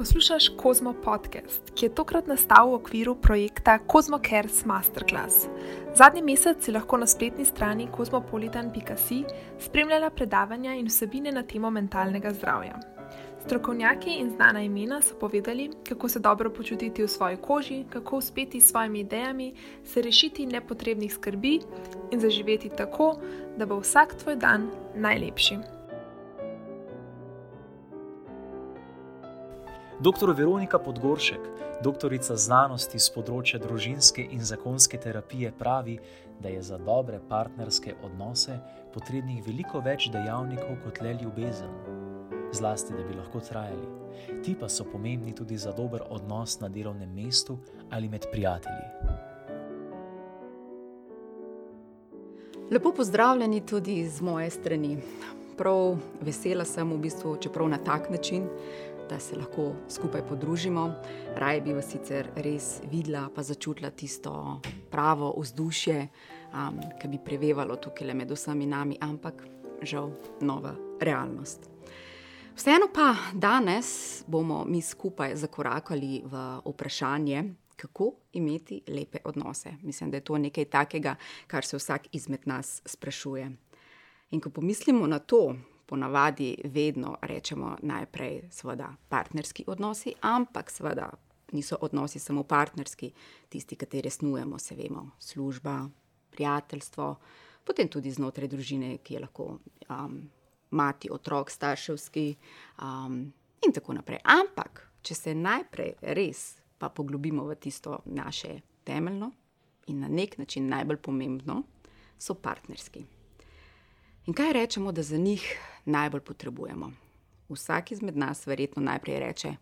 Poslušaš Kozmo podcast, ki je tokrat nastal v okviru projekta Kozmo Cares Masterclass. Zadnji mesec si lahko na spletni strani kozmopolitan.com spremljala predavanja in vsebine na temo mentalnega zdravja. Strokovnjaki in znana imena so povedali, kako se dobro počutiti v svoji koži, kako uspeti s svojimi idejami, se rešiti nepotrebnih skrbi in zaživeti tako, da bo vsak tvoj dan najlepši. Dr. Veronika Podgoršek, doktorica znanosti z področja družinske in zakonske terapije, pravi, da je za dobre partnerske odnose potrebnih veliko več dejavnikov kot le ljubezen. Zlasti, da bi lahko trajali. Ti pa so pomembni tudi za dober odnos na delovnem mestu ali med prijatelji. Lepo pozdravljeni tudi z moje strani. Prav vesela sem v bistvu, čeprav na tak način, da se lahko skupaj podružimo. Raje bi vas sicer res videla, pa začutila tisto pravo vzdušje, um, ki bi prevevalo tukaj le med vsemi nami, ampak žal nova realnost. Vseeno pa danes bomo mi skupaj zakorakali v vprašanje, kako imeti lepe odnose. Mislim, da je to nekaj takega, kar se vsak izmed nas sprašuje. In ko pomislimo na to, ponavadi vedno rečemo najprej, seveda, partnerski odnosi, ampak seveda niso odnosi samo partnerski, tisti, kateri snujemo, se vemo, služba, prijateljstvo, potem tudi znotraj družine, ki je lahko um, mati, otrok, starševski um, in tako naprej. Ampak, če se najprej res pa poglobimo v tisto naše temeljno in na nek način najbolj pomembno, so partnerski. In kaj rečemo, da za njih najbolj potrebujemo? Vsak izmed nas verjetno najprej reče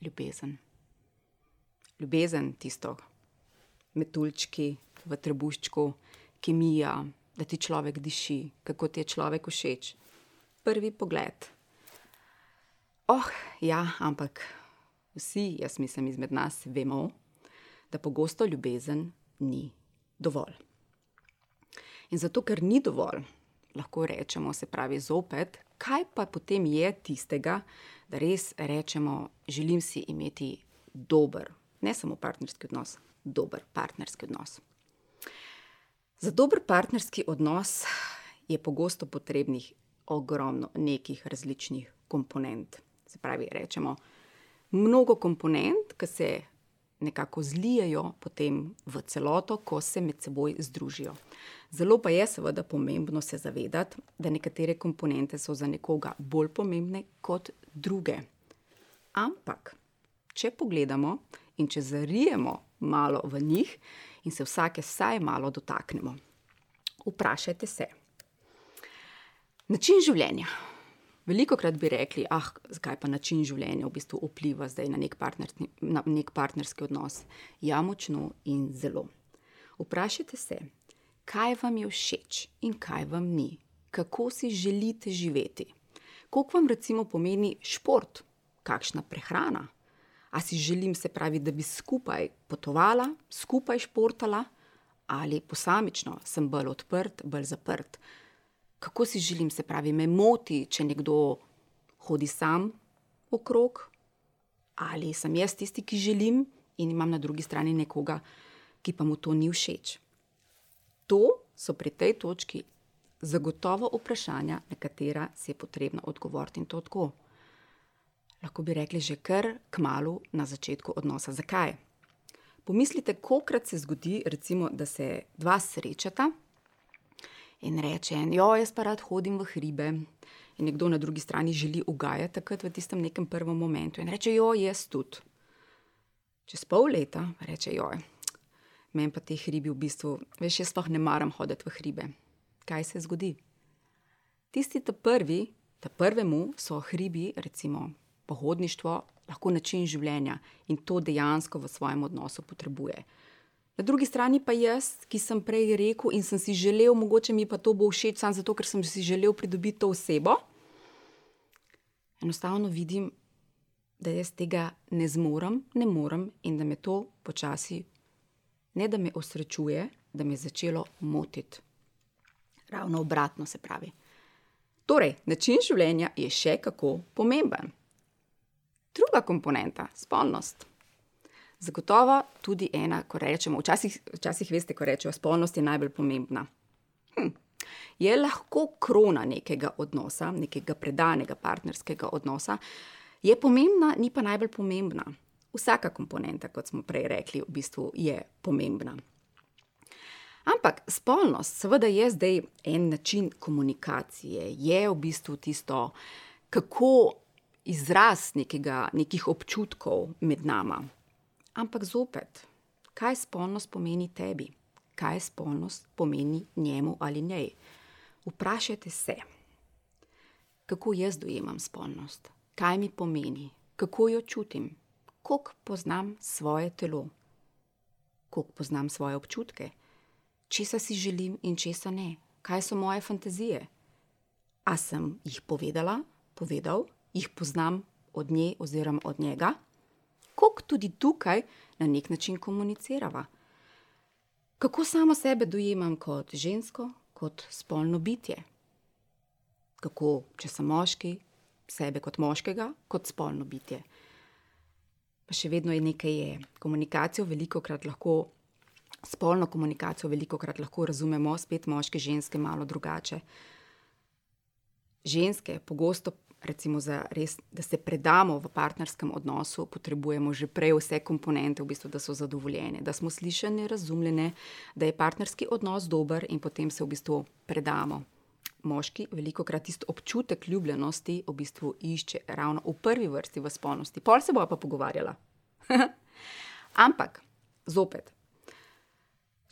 ljubezen. Ljubezen, tisto, metuljčki v trebuščku, kemija, da ti človek diši, kako ti je človek všeč. Prvi pogled. Oh, ja, ampak vsi, jaz mislim, izmed nas vemo, da pogosto ljubezen ni dovolj. In zato, ker ni dovolj, lahko rečemo, se pravi, zopet, kaj pa potem je tistega, da res rečemo, želim si imeti dober, ne samo partnerski odnos, dober partnerski odnos. Za dober partnerski odnos je pogosto potrebnih ogromno nekih različnih komponent. Se pravi, rečemo, mnogo komponent, ki se nekako zlijejo potem v celoto, ko se med seboj združijo. Zelo pa je seveda pomembno se zavedati, da nekatere komponente so za nekoga bolj pomembne kot druge. Ampak, če pogledamo in če zarijemo malo v njih in se vsake vsaj malo dotaknemo, vprašajte se. Način življenja. Veliko krat bi rekli, ah, zakaj pa način življenja v bistvu vpliva na nek, na nek partnerski odnos. Ja, močno in zelo. Vprašajte se, kaj vam je všeč in kaj vam ni, kako si želite živeti, koliko vam recimo pomeni šport, kakšna prehrana. A si želim, se pravi, da bi skupaj potovala, skupaj športala, ali posamično sem bolj odprt, bolj zaprt kako si želim, se pravi, me moti, če nekdo hodi sam okrog, ali sem jaz tisti, ki želim in imam na drugi strani nekoga, ki pa mu to ni všeč. To so pri tej točki zagotovo vprašanja, na katera si je potrebno odgovoriti in to tako. Lahko bi rekli že kar k malu na začetku odnosa. Zakaj? Pomislite, kolikrat se zgodi, recimo, da se dva srečata in reče, jo, jaz pa rad hodim v hribe. In nekdo na drugi strani želi ugajati takrat v tistem nekem prvem momentu in reče, jo, jaz tudi. Čez pol leta reče, jo, meni pa te hribi v bistvu, veš, jaz pa ne maram hoditi v hribe. Kaj se zgodi? Tisti, ta prvi, ta prvemu so hribi, recimo pohodništvo, lahko način življenja in to dejansko v svojem odnosu potrebuje. Na drugi strani pa jaz, ki sem prej rekel in sem si želel, mogoče mi pa to bo všeč, samo zato, ker sem si želel pridobiti to osebo. Enostavno vidim, da jaz tega ne zmorem, ne morem in da me to počasi, ne da me osrečuje, da me je začelo motiti. Ravno obratno se pravi. Torej, način življenja je še kako pomemben. Druga komponenta, spolnost. Zagotovo tudi ena, ko rečemo, včasih, včasih veste, ko rečemo, spolnost je najbolj pomembna. Hm. Je lahko krona nekega odnosa, nekega predanega partnerskega odnosa, je pomembna, ni pa najbolj pomembna. Vsaka komponenta, kot smo prej rekli, v bistvu je pomembna. Ampak spolnost, seveda, je zdaj en način komunikacije, je v bistvu tisto, kako izraz nekega, nekih občutkov med nami. Ampak zopet, kaj spolnost pomeni tebi, kaj spolnost pomeni njemu ali njej. Vprašajte se, kako jaz dojemam spolnost, kaj mi pomeni, kako jo čutim, koliko poznam svoje telo, koliko poznam svoje občutke? Česa si želim in česa ne, kaj so moje fantazije. A sem jih povedala, povedal, jih poznam od nje oziroma od njega, kako tudi tukaj na nek način komunicirava. Kako samo sebe dojemam kot žensko, kot spolno bitje. Kako, če sem moški, sebe kot moškega, kot spolno bitje. Pa še vedno je nekaj, je. komunikacijo veliko krat lahko spolno komunikacijo veliko krat lahko razumemo, spet moške, ženske, malo drugače. Ženske, pogosto, recimo, res, da se predamo v partnerskem odnosu, potrebujemo že prej vse komponente, v bistvu, da so zadovoljene, da smo slišane, razumljene, da je partnerski odnos dober in potem se v bistvu predamo. Moški veliko krat tisto občutek ljubljenosti v bistvu išče ravno v prvi vrsti v spolnosti, pol se bo pa pogovarjala. Ampak, zopet,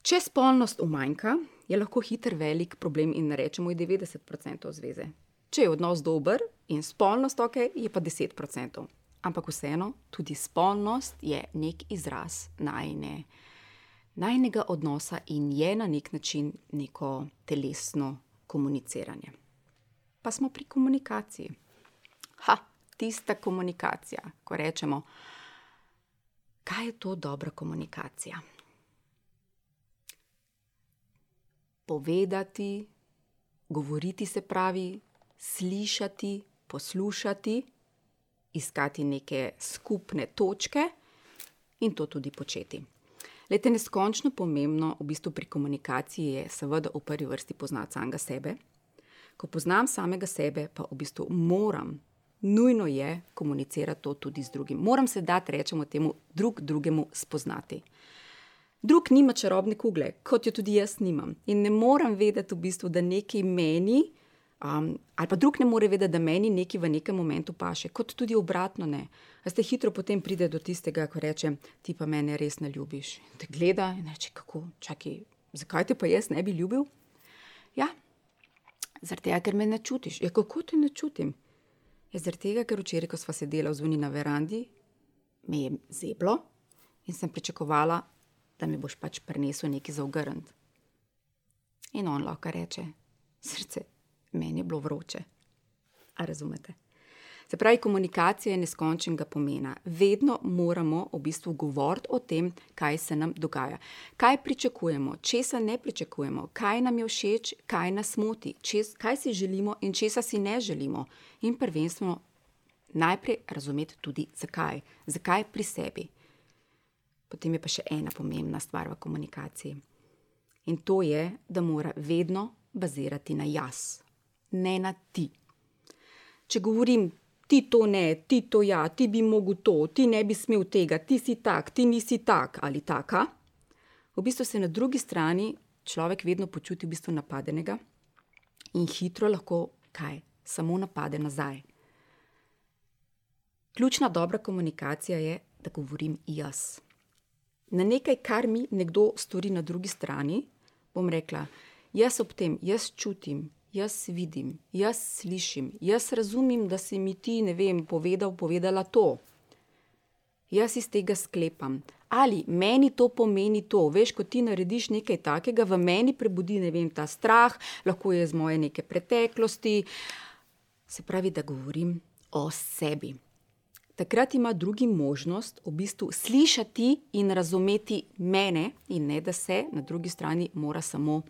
Če spolnost umanjka, je lahko hiter velik problem in rečemo, da je 90% zveze. Če je odnos dober in spolnost ok, je pa 10%. Ampak vseeno, tudi spolnost je nek izraz najne, najnega odnosa in je na nek način neko telesno komuniciranje. Pa smo pri komunikaciji. Ha, tista komunikacija, ko rečemo, kaj je to dobra komunikacija. povedati, govoriti se pravi, slišati, poslušati, iskati neke skupne točke in to tudi početi. Lete, neskončno pomembno v bistvu pri komunikaciji je, seveda, v prvi vrsti poznati samega sebe. Ko poznam samega sebe, pa v bistvu moram, nujno je komunicirati to tudi z drugim. Moram se dati, rečemo temu, drug drugemu spoznati. Drug nima čarobne kugle, kot jo tudi jaz nimam. In ne morem vedeti, v bistvu, da nekaj meni, um, ali pa drug ne more vedeti, da meni nekaj v nekem momentu paše, kot tudi obratno ne. Ste hitro potem pride do tistega, ko reče: Ti pa mene res ne ljubiš. In te gleda in reče: Kako, čakaj, zakaj te pa jaz ne bi ljubil? Ja, zaradi tega, ker me ne čutiš. Ja, kako te ne čutim? Je ja, zaradi tega, ker včeraj, ko sedeli v zvoni na verandi, me je zeblo in sem pričakovala, da mi boš pač prinesel nekaj za ogrnd. In on lahko reče: Srce, meni je bilo vroče. A razumete? Se pravi, komunikacija je neskončnega pomena. Vedno moramo v bistvu govoriti o tem, kaj se nam dogaja. Kaj pričakujemo, česa ne pričakujemo, kaj nam je všeč, kaj nas moti, čes, kaj si želimo in česa si ne želimo. In prvenstveno najprej razumeti tudi, zakaj. Zakaj pri sebi. Potem je pa še ena pomembna stvar v komunikaciji. In to je, da mora vedno bazirati na jaz, ne na ti. Če govorim, ti to ne, ti to ja, ti bi mogel to, ti ne bi smel tega, ti si tak, ti nisi tak ali taka, v bistvu se na drugi strani človek vedno počuti v bistvu napadenega in hitro lahko kaj, samo napade nazaj. Ključna dobra komunikacija je, da govorim jaz na nekaj, kar mi nekdo stori na drugi strani, bom rekla, jaz ob tem, jaz čutim, jaz vidim, jaz slišim, jaz razumem, da si mi ti, ne vem, povedal, povedala to. Jaz iz tega sklepam. Ali meni to pomeni to, veš, ko ti narediš nekaj takega, v meni prebudi vem, ta strah, lahko je z moje neke preteklosti. Se pravi, da govorim o sebi takrat ima drugi možnost v bistvu slišati in razumeti mene, in ne da se na drugi strani mora samo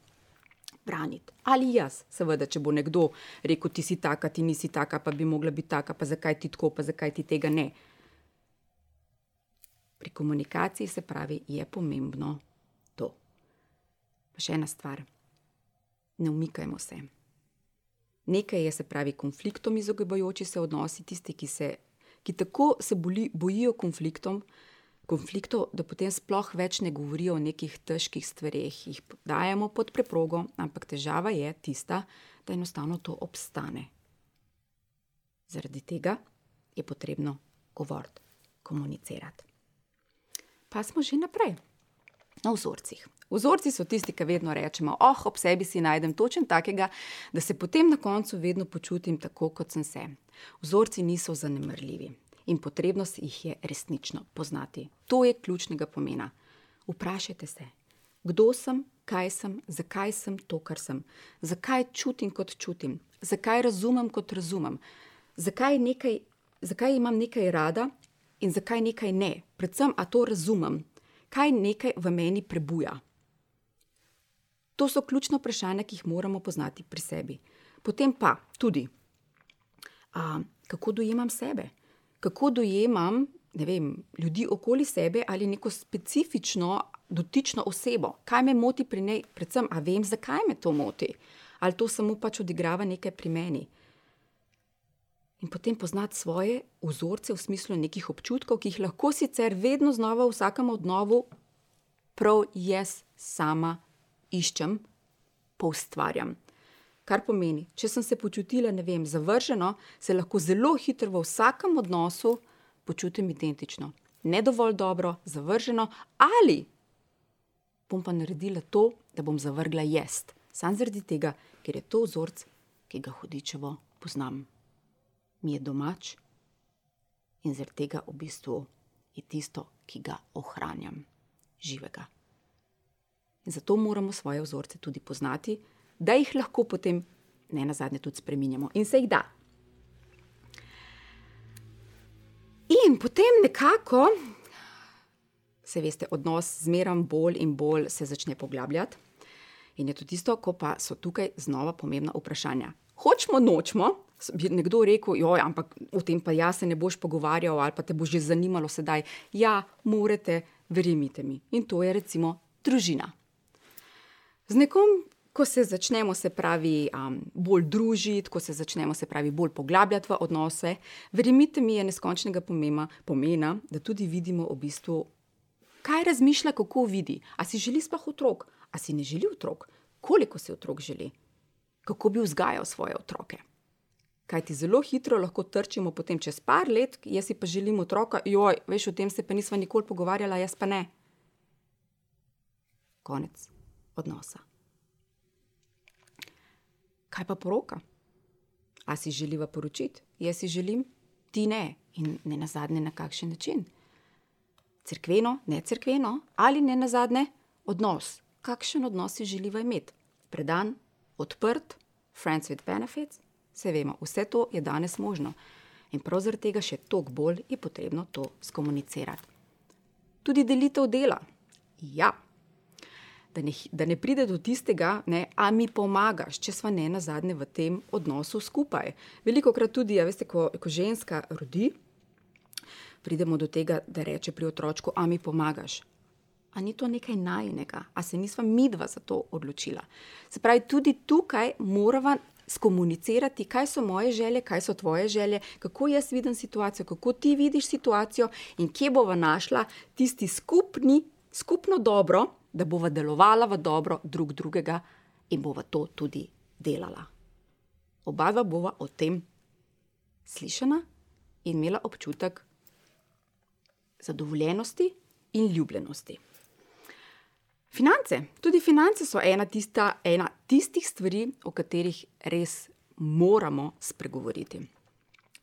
braniti. Ali jaz, seveda, če bo nekdo rekel, ti si taka, ti nisi taka, pa bi mogla biti taka, pa zakaj ti tako, pa zakaj ti tega ne. Pri komunikaciji se pravi, je pomembno to. Pa še ena stvar. Ne umikajmo se. Nekaj je, se pravi, konfliktom izogibajoči se odnosi, tisti, ki se ki tako se boli, bojijo konfliktom, konfliktov, da potem sploh več ne govorijo o nekih težkih stvareh, jih dajemo pod preprogo, ampak težava je tista, da enostavno to obstane. Zaradi tega je potrebno govoriti, komunicirati. Pa smo že naprej, na vzorcih. Vzorci so tisti, ki vedno rečemo, oh, ob sebi si najdem točen takega, da se potem na koncu vedno počutim tako, kot sem se. Vzorci niso zanemrljivi in potrebno si jih je resnično poznati. To je ključnega pomena. Vprašajte se, kdo sem, kaj sem, zakaj sem to, kar sem, zakaj čutim, kot čutim, zakaj razumem, kot razumem, zakaj, nekaj, zakaj imam nekaj rada in zakaj nekaj ne. Predvsem, a to razumem, kaj nekaj v meni prebuja. To so ključna vprašanja, ki jih moramo poznati pri sebi. Potem pa tudi, a, kako dojemam sebe, kako dojemam vem, ljudi okoli sebe ali neko specifično dotično osebo, kaj me moti pri njej, predvsem, a vem, zakaj me to moti, ali to samo pač odigrava nekaj pri meni. In potem poznati svoje vzorce v smislu nekih občutkov, ki jih lahko sicer vedno znova v vsakem odnovu, prav jaz sama iščem, poustvarjam. Kar pomeni, če sem se počutila, ne vem, zavrženo, se lahko zelo hitro v vsakem odnosu počutim identično. Ne dovolj dobro, zavrženo, ali bom pa naredila to, da bom zavrgla jaz, samo zaradi tega, ker je to vzorc, ki ga hudičevo poznam. Mi je domač in zaradi tega v bistvu je tisto, ki ga ohranjam, živega. In zato moramo svoje vzorce tudi poznati, da jih lahko potem, ne na zadnje, tudi spremenjamo in se jih da. In potem nekako, se veste, odnos zmeraj bolj in bolj se začne poglabljati. In je to tisto, ko pa so tukaj znova pomembna vprašanja. Hočemo, nočemo, bi nekdo rekel, joj, ampak o tem pa jaz se ne boš pogovarjal ali pa te bo že zanimalo sedaj. Ja, morate, verjemite mi. In to je recimo družina. Z nekom, ko se začnemo, se pravi, um, bolj družiti, ko se začnemo, se pravi, bolj poglabljati v odnose, verjemite mi, je neskončnega pomema, pomena, da tudi vidimo v bistvu, kaj razmišlja, kako vidi. A si želi sploh otrok, a si ne želi otrok, koliko si otrok želi, kako bi vzgajal svoje otroke. Kaj ti zelo hitro lahko trčimo potem čez par let, jaz si pa želim otroka, joj, veš, o tem se pa nisva nikoli pogovarjala, jaz pa ne. Konec odnosa. Kaj pa poroka? A si želiva poročiti? Jaz si želim, ti ne. In ne na zadnje, na kakšen način. Cerkveno, ne cerkveno, ali ne na zadnje, odnos. Kakšen odnos si želiva imeti? Predan, odprt, friends with benefits, vse vemo, vse to je danes možno. In prav zaradi tega še toliko bolj je potrebno to skomunicirati. Tudi delitev dela. Ja, da ne, da ne pride do tistega, ne, a mi pomagaš, če smo ne na zadnje v tem odnosu skupaj. Veliko krat tudi, ja, veste, ko, ko ženska rodi, pridemo do tega, da reče pri otroku, a mi pomagaš. A ni to nekaj najnega, a se nisva midva za to odločila. Se pravi, tudi tukaj moramo skomunicirati, kaj so moje želje, kaj so tvoje želje, kako jaz vidim situacijo, kako ti vidiš situacijo in kje bova našla tisti skupni, skupno dobro, da bova delovala v dobro drug drugega in bova to tudi delala. Oba dva bova o tem slišana in imela občutek zadovoljenosti in ljubljenosti. Finance, tudi finance so ena, tista, ena tistih stvari, o katerih res moramo spregovoriti.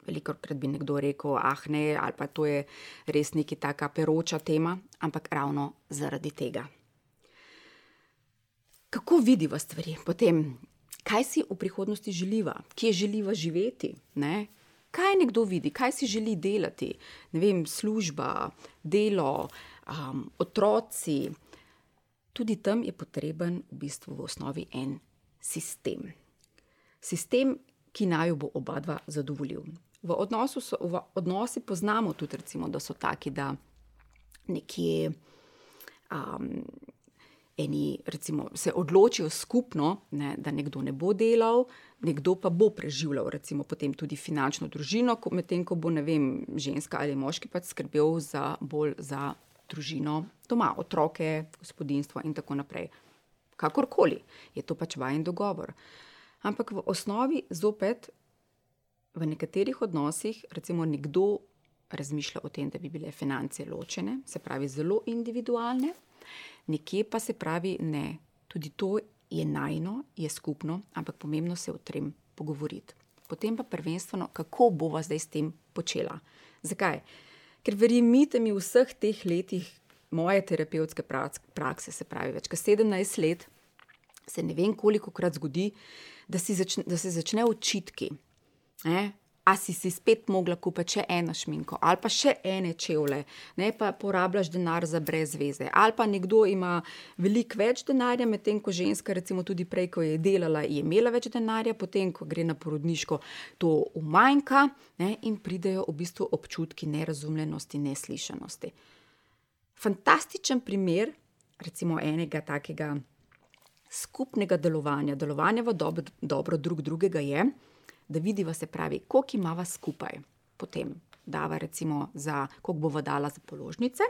Veliko krat bi nekdo rekel, ah, ne, ali pa to je res neki taka peroča tema, ampak ravno zaradi tega kako vidiva stvari, potem, kaj si v prihodnosti želiva, kje želiva živeti. Ne? Kaj nekdo vidi, kaj si želi delati, ne vem, služba, delo, um, otroci. Tudi tam je potreben v bistvu v osnovi en sistem. Sistem, ki naj bo oba dva zadovoljil. V, so, v odnosi poznamo tudi, recimo, da so taki, da nekje um, eni, recimo, se odločijo skupno, ne, da nekdo ne bo delal, nekdo pa bo preživljal, recimo, potem tudi finančno družino, medtem ko bo vem, ženska ali moški pač skrbel za bolj za družino doma, otroke, gospodinstvo in tako naprej. Kakorkoli je to pač vajen dogovor. Ampak v osnovi, zopet, v nekaterih odnosih, recimo, nekdo razmišlja o tem, da bi bile finance ločene, se pravi, zelo individualne, nekje pa se pravi, ne, tudi to je najno, je skupno, ampak pomembno se o tem pogovoriti. Potem pa prvenstveno, kako bova zdaj s tem počela. Zakaj? Ker verjemite mi, v vseh teh letih moje terapevtske prakse, se pravi, več kot 17 let, se ne vem, koliko krat zgodi, da, začne, da se začnejo očitki. Eh? A si si spet mogla kupiti še eno šminko, ali pa še ene čevlje, ne pa porabljaš denar za brez veze. Ali pa nekdo ima veliko več denarja, medtem ko ženska, recimo tudi prej, ko je delala, je imela več denarja, potem, ko gre na porodniško, to umanjka ne, in pridejo v bistvu občutki nerazumljenosti, neslišanosti. Fantastičen primer, recimo enega takega skupnega delovanja, delovanja v dobro, dobro drug drugega je da vidiva se pravi, koliko imava skupaj, potem dava recimo za, koliko bova dala za položnice,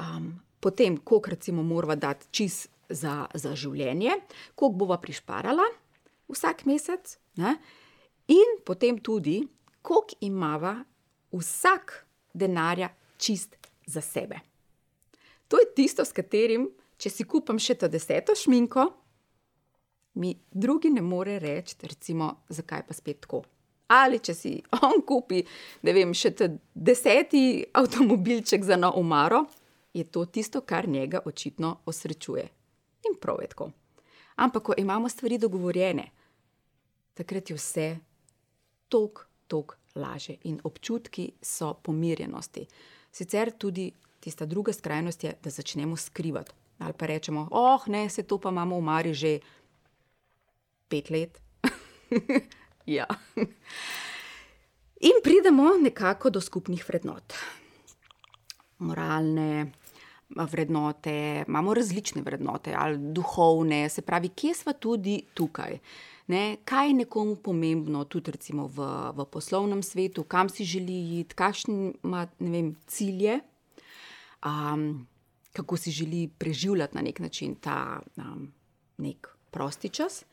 um, potem koliko recimo morava dati čist za, za življenje, koliko bova prišparala vsak mesec, ne? in potem tudi, koliko imava vsak denarja čist za sebe. To je tisto, s katerim, če si kupam še to deseto šminko, mi drugi ne more reči, recimo, zakaj pa spet tako. Ali če si on kupi, ne vem, še deseti avtomobilček za na umaro, je to tisto, kar njega očitno osrečuje. In prav je tako. Ampak, ko imamo stvari dogovorjene, takrat je vse tok, tok laže in občutki so pomirjenosti. Sicer tudi tista druga skrajnost je, da začnemo skrivati. Ali pa rečemo, oh, ne, se to pa imamo v Mari že pet let. ja. In pridemo nekako do skupnih vrednot. Moralne vrednote, imamo različne vrednote, ali duhovne, se pravi, kje smo tudi tukaj. Ne, kaj je nekomu pomembno, tudi v, v poslovnem svetu, kam si želi iti, kakšne ima vem, cilje, um, kako si želi preživljati na nek način ta um, nek prosti čas.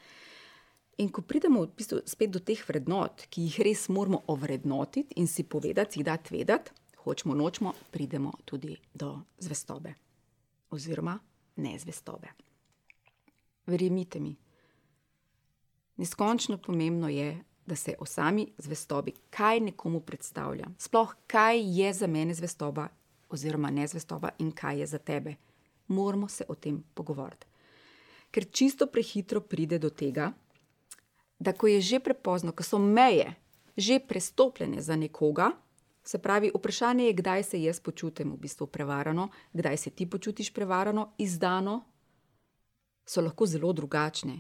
In ko pridemo v bistvu spet do teh vrednot, ki jih res moramo ovrednotiti in si povedati, jih dati vedeti, hočemo nočemo, pridemo tudi do zvestobe oziroma nezvestobe. Verjemite mi, neskončno pomembno je, da se o sami zvestobi, kaj nekomu predstavlja, sploh kaj je za mene zvestoba oziroma nezvestoba in kaj je za tebe. Moramo se o tem pogovoriti. Ker čisto prehitro pride do tega, da ko je že prepozno, ko so meje že prestopljene za nekoga, se pravi, vprašanje je, kdaj se jaz počutim v bistvu prevarano, kdaj se ti počutiš prevarano, izdano, so lahko zelo drugačne.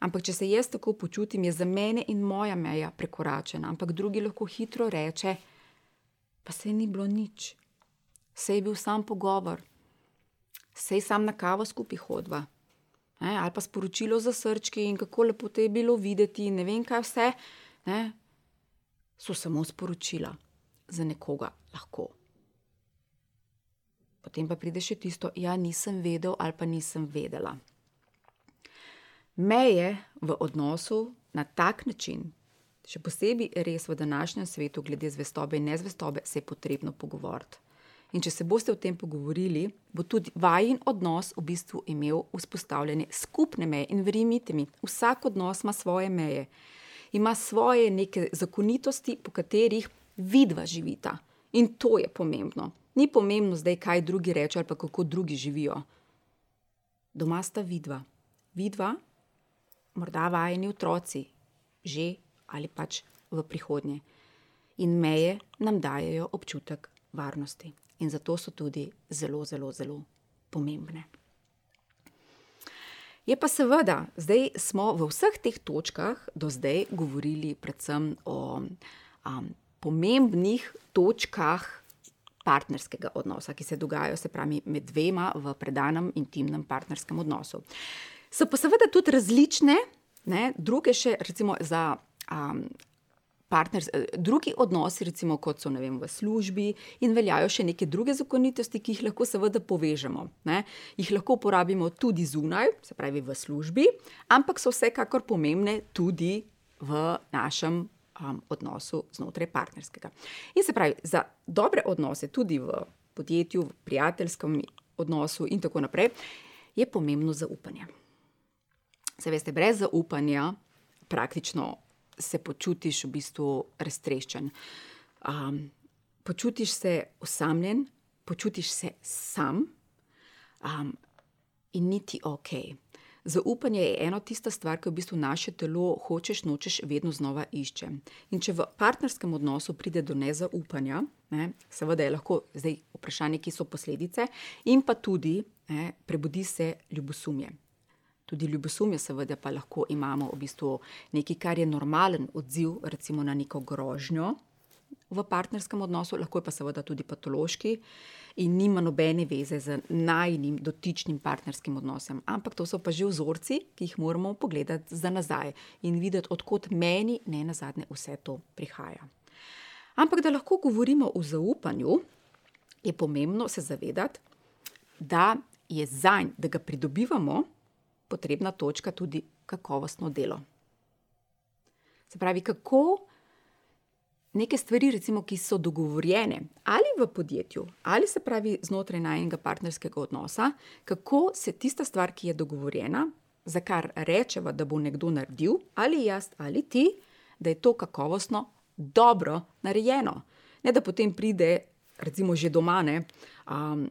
Ampak, če se jaz tako počutim, je za mene in moja meja prekoračena, ampak drugi lahko hitro reče: Pa se ni bilo nič, se je bil sam pogovor, se je sam na kavo skupaj hodva ne, ali pa sporočilo za srčki in kako lepo te je bilo videti, ne vem kaj vse, ne, so samo sporočila za nekoga lahko. Potem pa pride še tisto, ja, nisem vedel ali pa nisem vedela. Meje v odnosu na tak način, še posebej res v današnjem svetu, glede zvestobe in nezvestobe, se je potrebno pogovoriti. In če se boste o tem pogovorili, bo tudi vajen odnos v bistvu imel vzpostavljene skupne meje. In verjemite mi, vsak odnos ima svoje meje, ima svoje neke zakonitosti, po katerih vidva živita. In to je pomembno. Ni pomembno zdaj, kaj drugi rečejo ali kako drugi živijo. Doma sta vidva. Vidva, morda vajeni otroci, že ali pač v prihodnje. In meje nam dajo občutek varnosti in zato so tudi zelo, zelo, zelo pomembne. Je pa seveda, zdaj smo v vseh teh točkah do zdaj govorili predvsem o um, pomembnih točkah partnerskega odnosa, ki se dogajajo se pravi, med dvema v predanem intimnem partnerskem odnosu. So pa seveda tudi različne, ne, druge še recimo za. Um, Partners, drugi odnosi, recimo, kot so vem, v službi, in veljajo še neke druge zakonitosti, ki jih lahko seveda povežemo. Ne? Jih lahko uporabimo tudi zunaj, se pravi v službi, ampak so vsekakor pomembne tudi v našem um, odnosu znotraj partnerskega. In se pravi, za dobre odnose, tudi v podjetju, v prijateljskem odnosu in tako naprej, je pomembno zaupanje. Se veste, brez zaupanja praktično se počutiš v bistvu raztreščen. Um, počutiš se osamljen, počutiš se sam um, in niti ok. Zaupanje je ena tista stvar, ki v bistvu naše telo hočeš, nočeš, vedno znova išče. In če v partnerskem odnosu pride do nezaupanja, ne, seveda je lahko zdaj vprašanje, ki so posledice, in pa tudi ne, prebudi se ljubosumje. Tudi ljubosumje, seveda, pa lahko imamo v bistvu nekaj, kar je normalen odziv, recimo na neko grožnjo v partnerskem odnosu, lahko je pa seveda tudi patološki in nima nobene veze z najnim dotičnim partnerskim odnosom. Ampak to so pa že vzorci, ki jih moramo pogledati za nazaj in videti, odkot meni ne na zadnje vse to prihaja. Ampak da lahko govorimo o zaupanju, je pomembno se zavedati, da je zanj, da ga pridobivamo, potrebna točka tudi kakovostno delo. Se pravi, kako neke stvari, recimo, ki so dogovorjene ali v podjetju, ali se pravi znotraj najmenjega partnerskega odnosa, kako se tista stvar, ki je dogovorjena, za kar rečemo, da bo nekdo naredil, ali jaz ali ti, da je to kakovostno, dobro narejeno. Ne da potem pride, recimo, že doma, ne, um,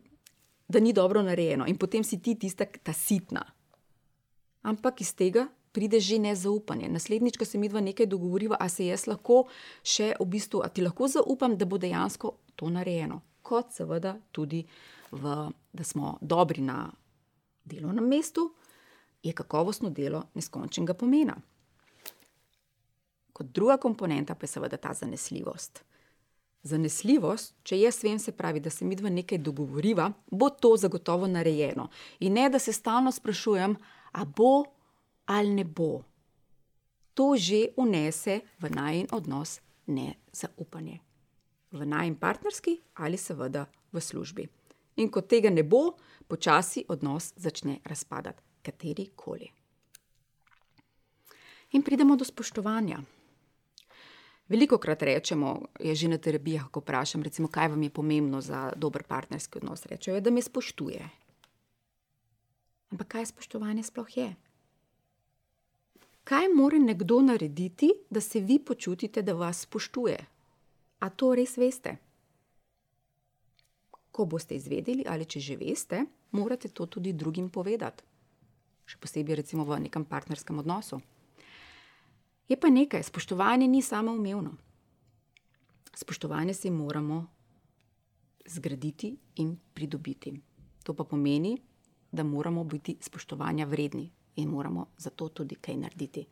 da ni dobro narejeno in potem si ti tista, ta sitna. Ampak iz tega pride že nezaupanje. Naslednjič, ko se mi dva nekaj dogovoriva, a se jaz lahko še v bistvu, a ti lahko zaupam, da bo dejansko to narejeno. Kot seveda tudi, v, da smo dobri na delovnem mestu, je kakovostno delo neskončnega pomena. Kot druga komponenta pa je seveda ta zanesljivost. Zanesljivost, če jaz vem, se pravi, da se mi dva nekaj dogovoriva, bo to zagotovo narejeno. In ne, da se stalno sprašujem, a bo ali ne bo. To že unese v najen odnos nezaupanje. V najen partnerski ali seveda v službi. In ko tega ne bo, počasi odnos začne razpadati, kateri koli. In pridemo do spoštovanja. Veliko krat rečemo, je že na terapijah, ko vprašam, recimo, kaj vam je pomembno za dober partnerski odnos. Rečejo, da me spoštuje. Ampak kaj spoštovanje sploh je? kaj mora nekdo narediti, da se vi počutite, da vas spoštuje? A to res veste? Ko boste izvedeli, ali če že veste, morate to tudi drugim povedati. Še posebej, recimo, v nekem partnerskem odnosu. Je pa nekaj, spoštovanje ni samo umevno. Spoštovanje si moramo zgraditi in pridobiti. To pa pomeni, da moramo biti spoštovanja vredni, in moramo za to tudi kaj narediti.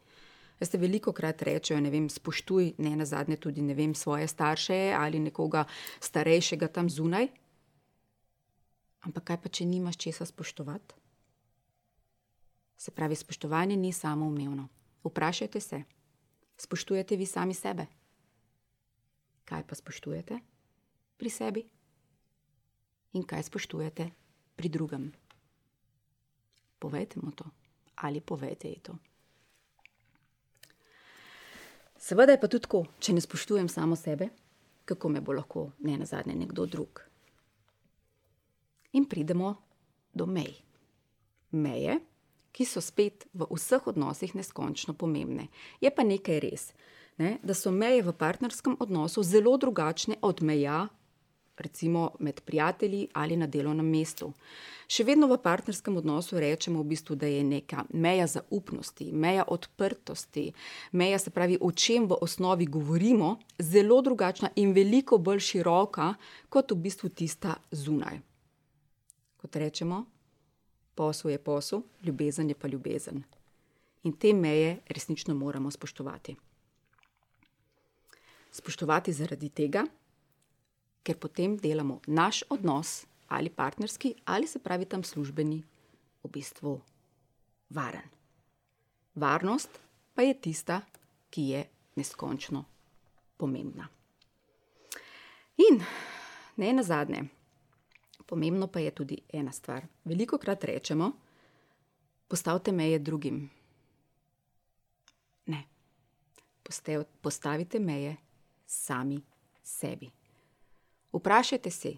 Veste, veliko krat rečejo, ne vem, spoštuj ne na zadnje tudi vem, svoje starše ali nekoga starejšega tam zunaj. Ampak kaj pa, če nimaš česa spoštovati? Se pravi, spoštovanje ni samo umevno. Vprašajte se, spoštujete vi sami sebe? Kaj pa spoštujete pri sebi? In kaj spoštujete pri drugem? Povejte mu to ali povejte ji to. Seveda je pa tudi tako, če ne spoštujem samo sebe, kako me bo lahko ne na zadnje nekdo drug. In pridemo do mej. Meje, ki so spet v vseh odnosih neskončno pomembne. Je pa nekaj res, ne, da so meje v partnerskem odnosu zelo drugačne od meja recimo med prijatelji ali na delovnem mestu. Še vedno v partnerskem odnosu rečemo, v bistvu, da je neka meja zaupnosti, meja odprtosti, meja, se pravi, o čem v osnovi govorimo, zelo drugačna in veliko bolj široka kot v bistvu tista zunaj. Kot rečemo, posel je posel, ljubezen je pa ljubezen. In te meje resnično moramo spoštovati. Spoštovati zaradi tega, ker potem delamo naš odnos, ali partnerski, ali se pravi tam službeni, v bistvu varen. Varnost pa je tista, ki je neskončno pomembna. In ne na zadnje, pomembno pa je tudi ena stvar. Veliko krat rečemo, postavite meje drugim. Ne, postavite meje sami sebi. Vprašajte se,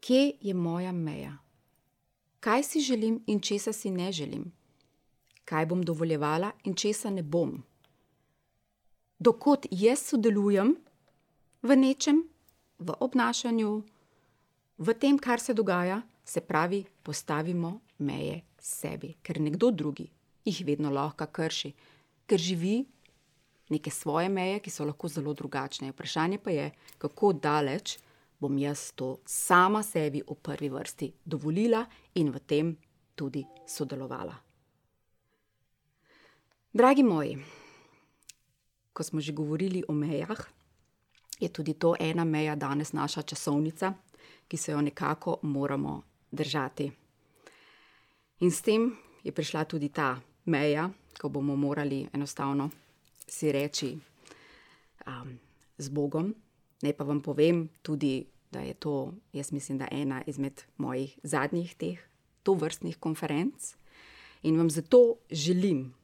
kje je moja meja, kaj si želim in česa si ne želim, kaj bom dovoljevala in česa ne bom. Dokot jaz sodelujem v nečem, v obnašanju, v tem, kar se dogaja, se pravi, postavimo meje sebi, ker nekdo drugi jih vedno lahko krši, ker živi neke svoje meje, ki so lahko zelo drugačne. Vprašanje pa je, kako daleč bom jaz to sama sebi v prvi vrsti dovolila in v tem tudi sodelovala. Dragi moji, ko smo že govorili o mejah, je tudi to ena meja danes naša časovnica, ki se jo nekako moramo držati. In s tem je prišla tudi ta meja, ko bomo morali enostavno si reči um, z Bogom. Naj pa vam povem tudi, da je to, jaz mislim, da ena izmed mojih zadnjih teh vrstnih konferenc. In vam zato želim,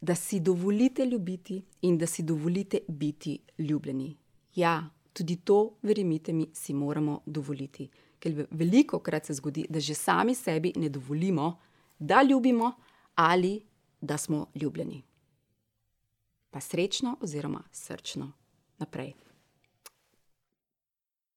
da si dovolite ljubiti in da si dovolite biti ljubljeni. Ja, tudi to, verjemite mi, si moramo dovoliti. Ker veliko krat se zgodi, da že sami sebi ne dovolimo, da ljubimo ali da smo ljubljeni pa srečno oziroma srčno naprej.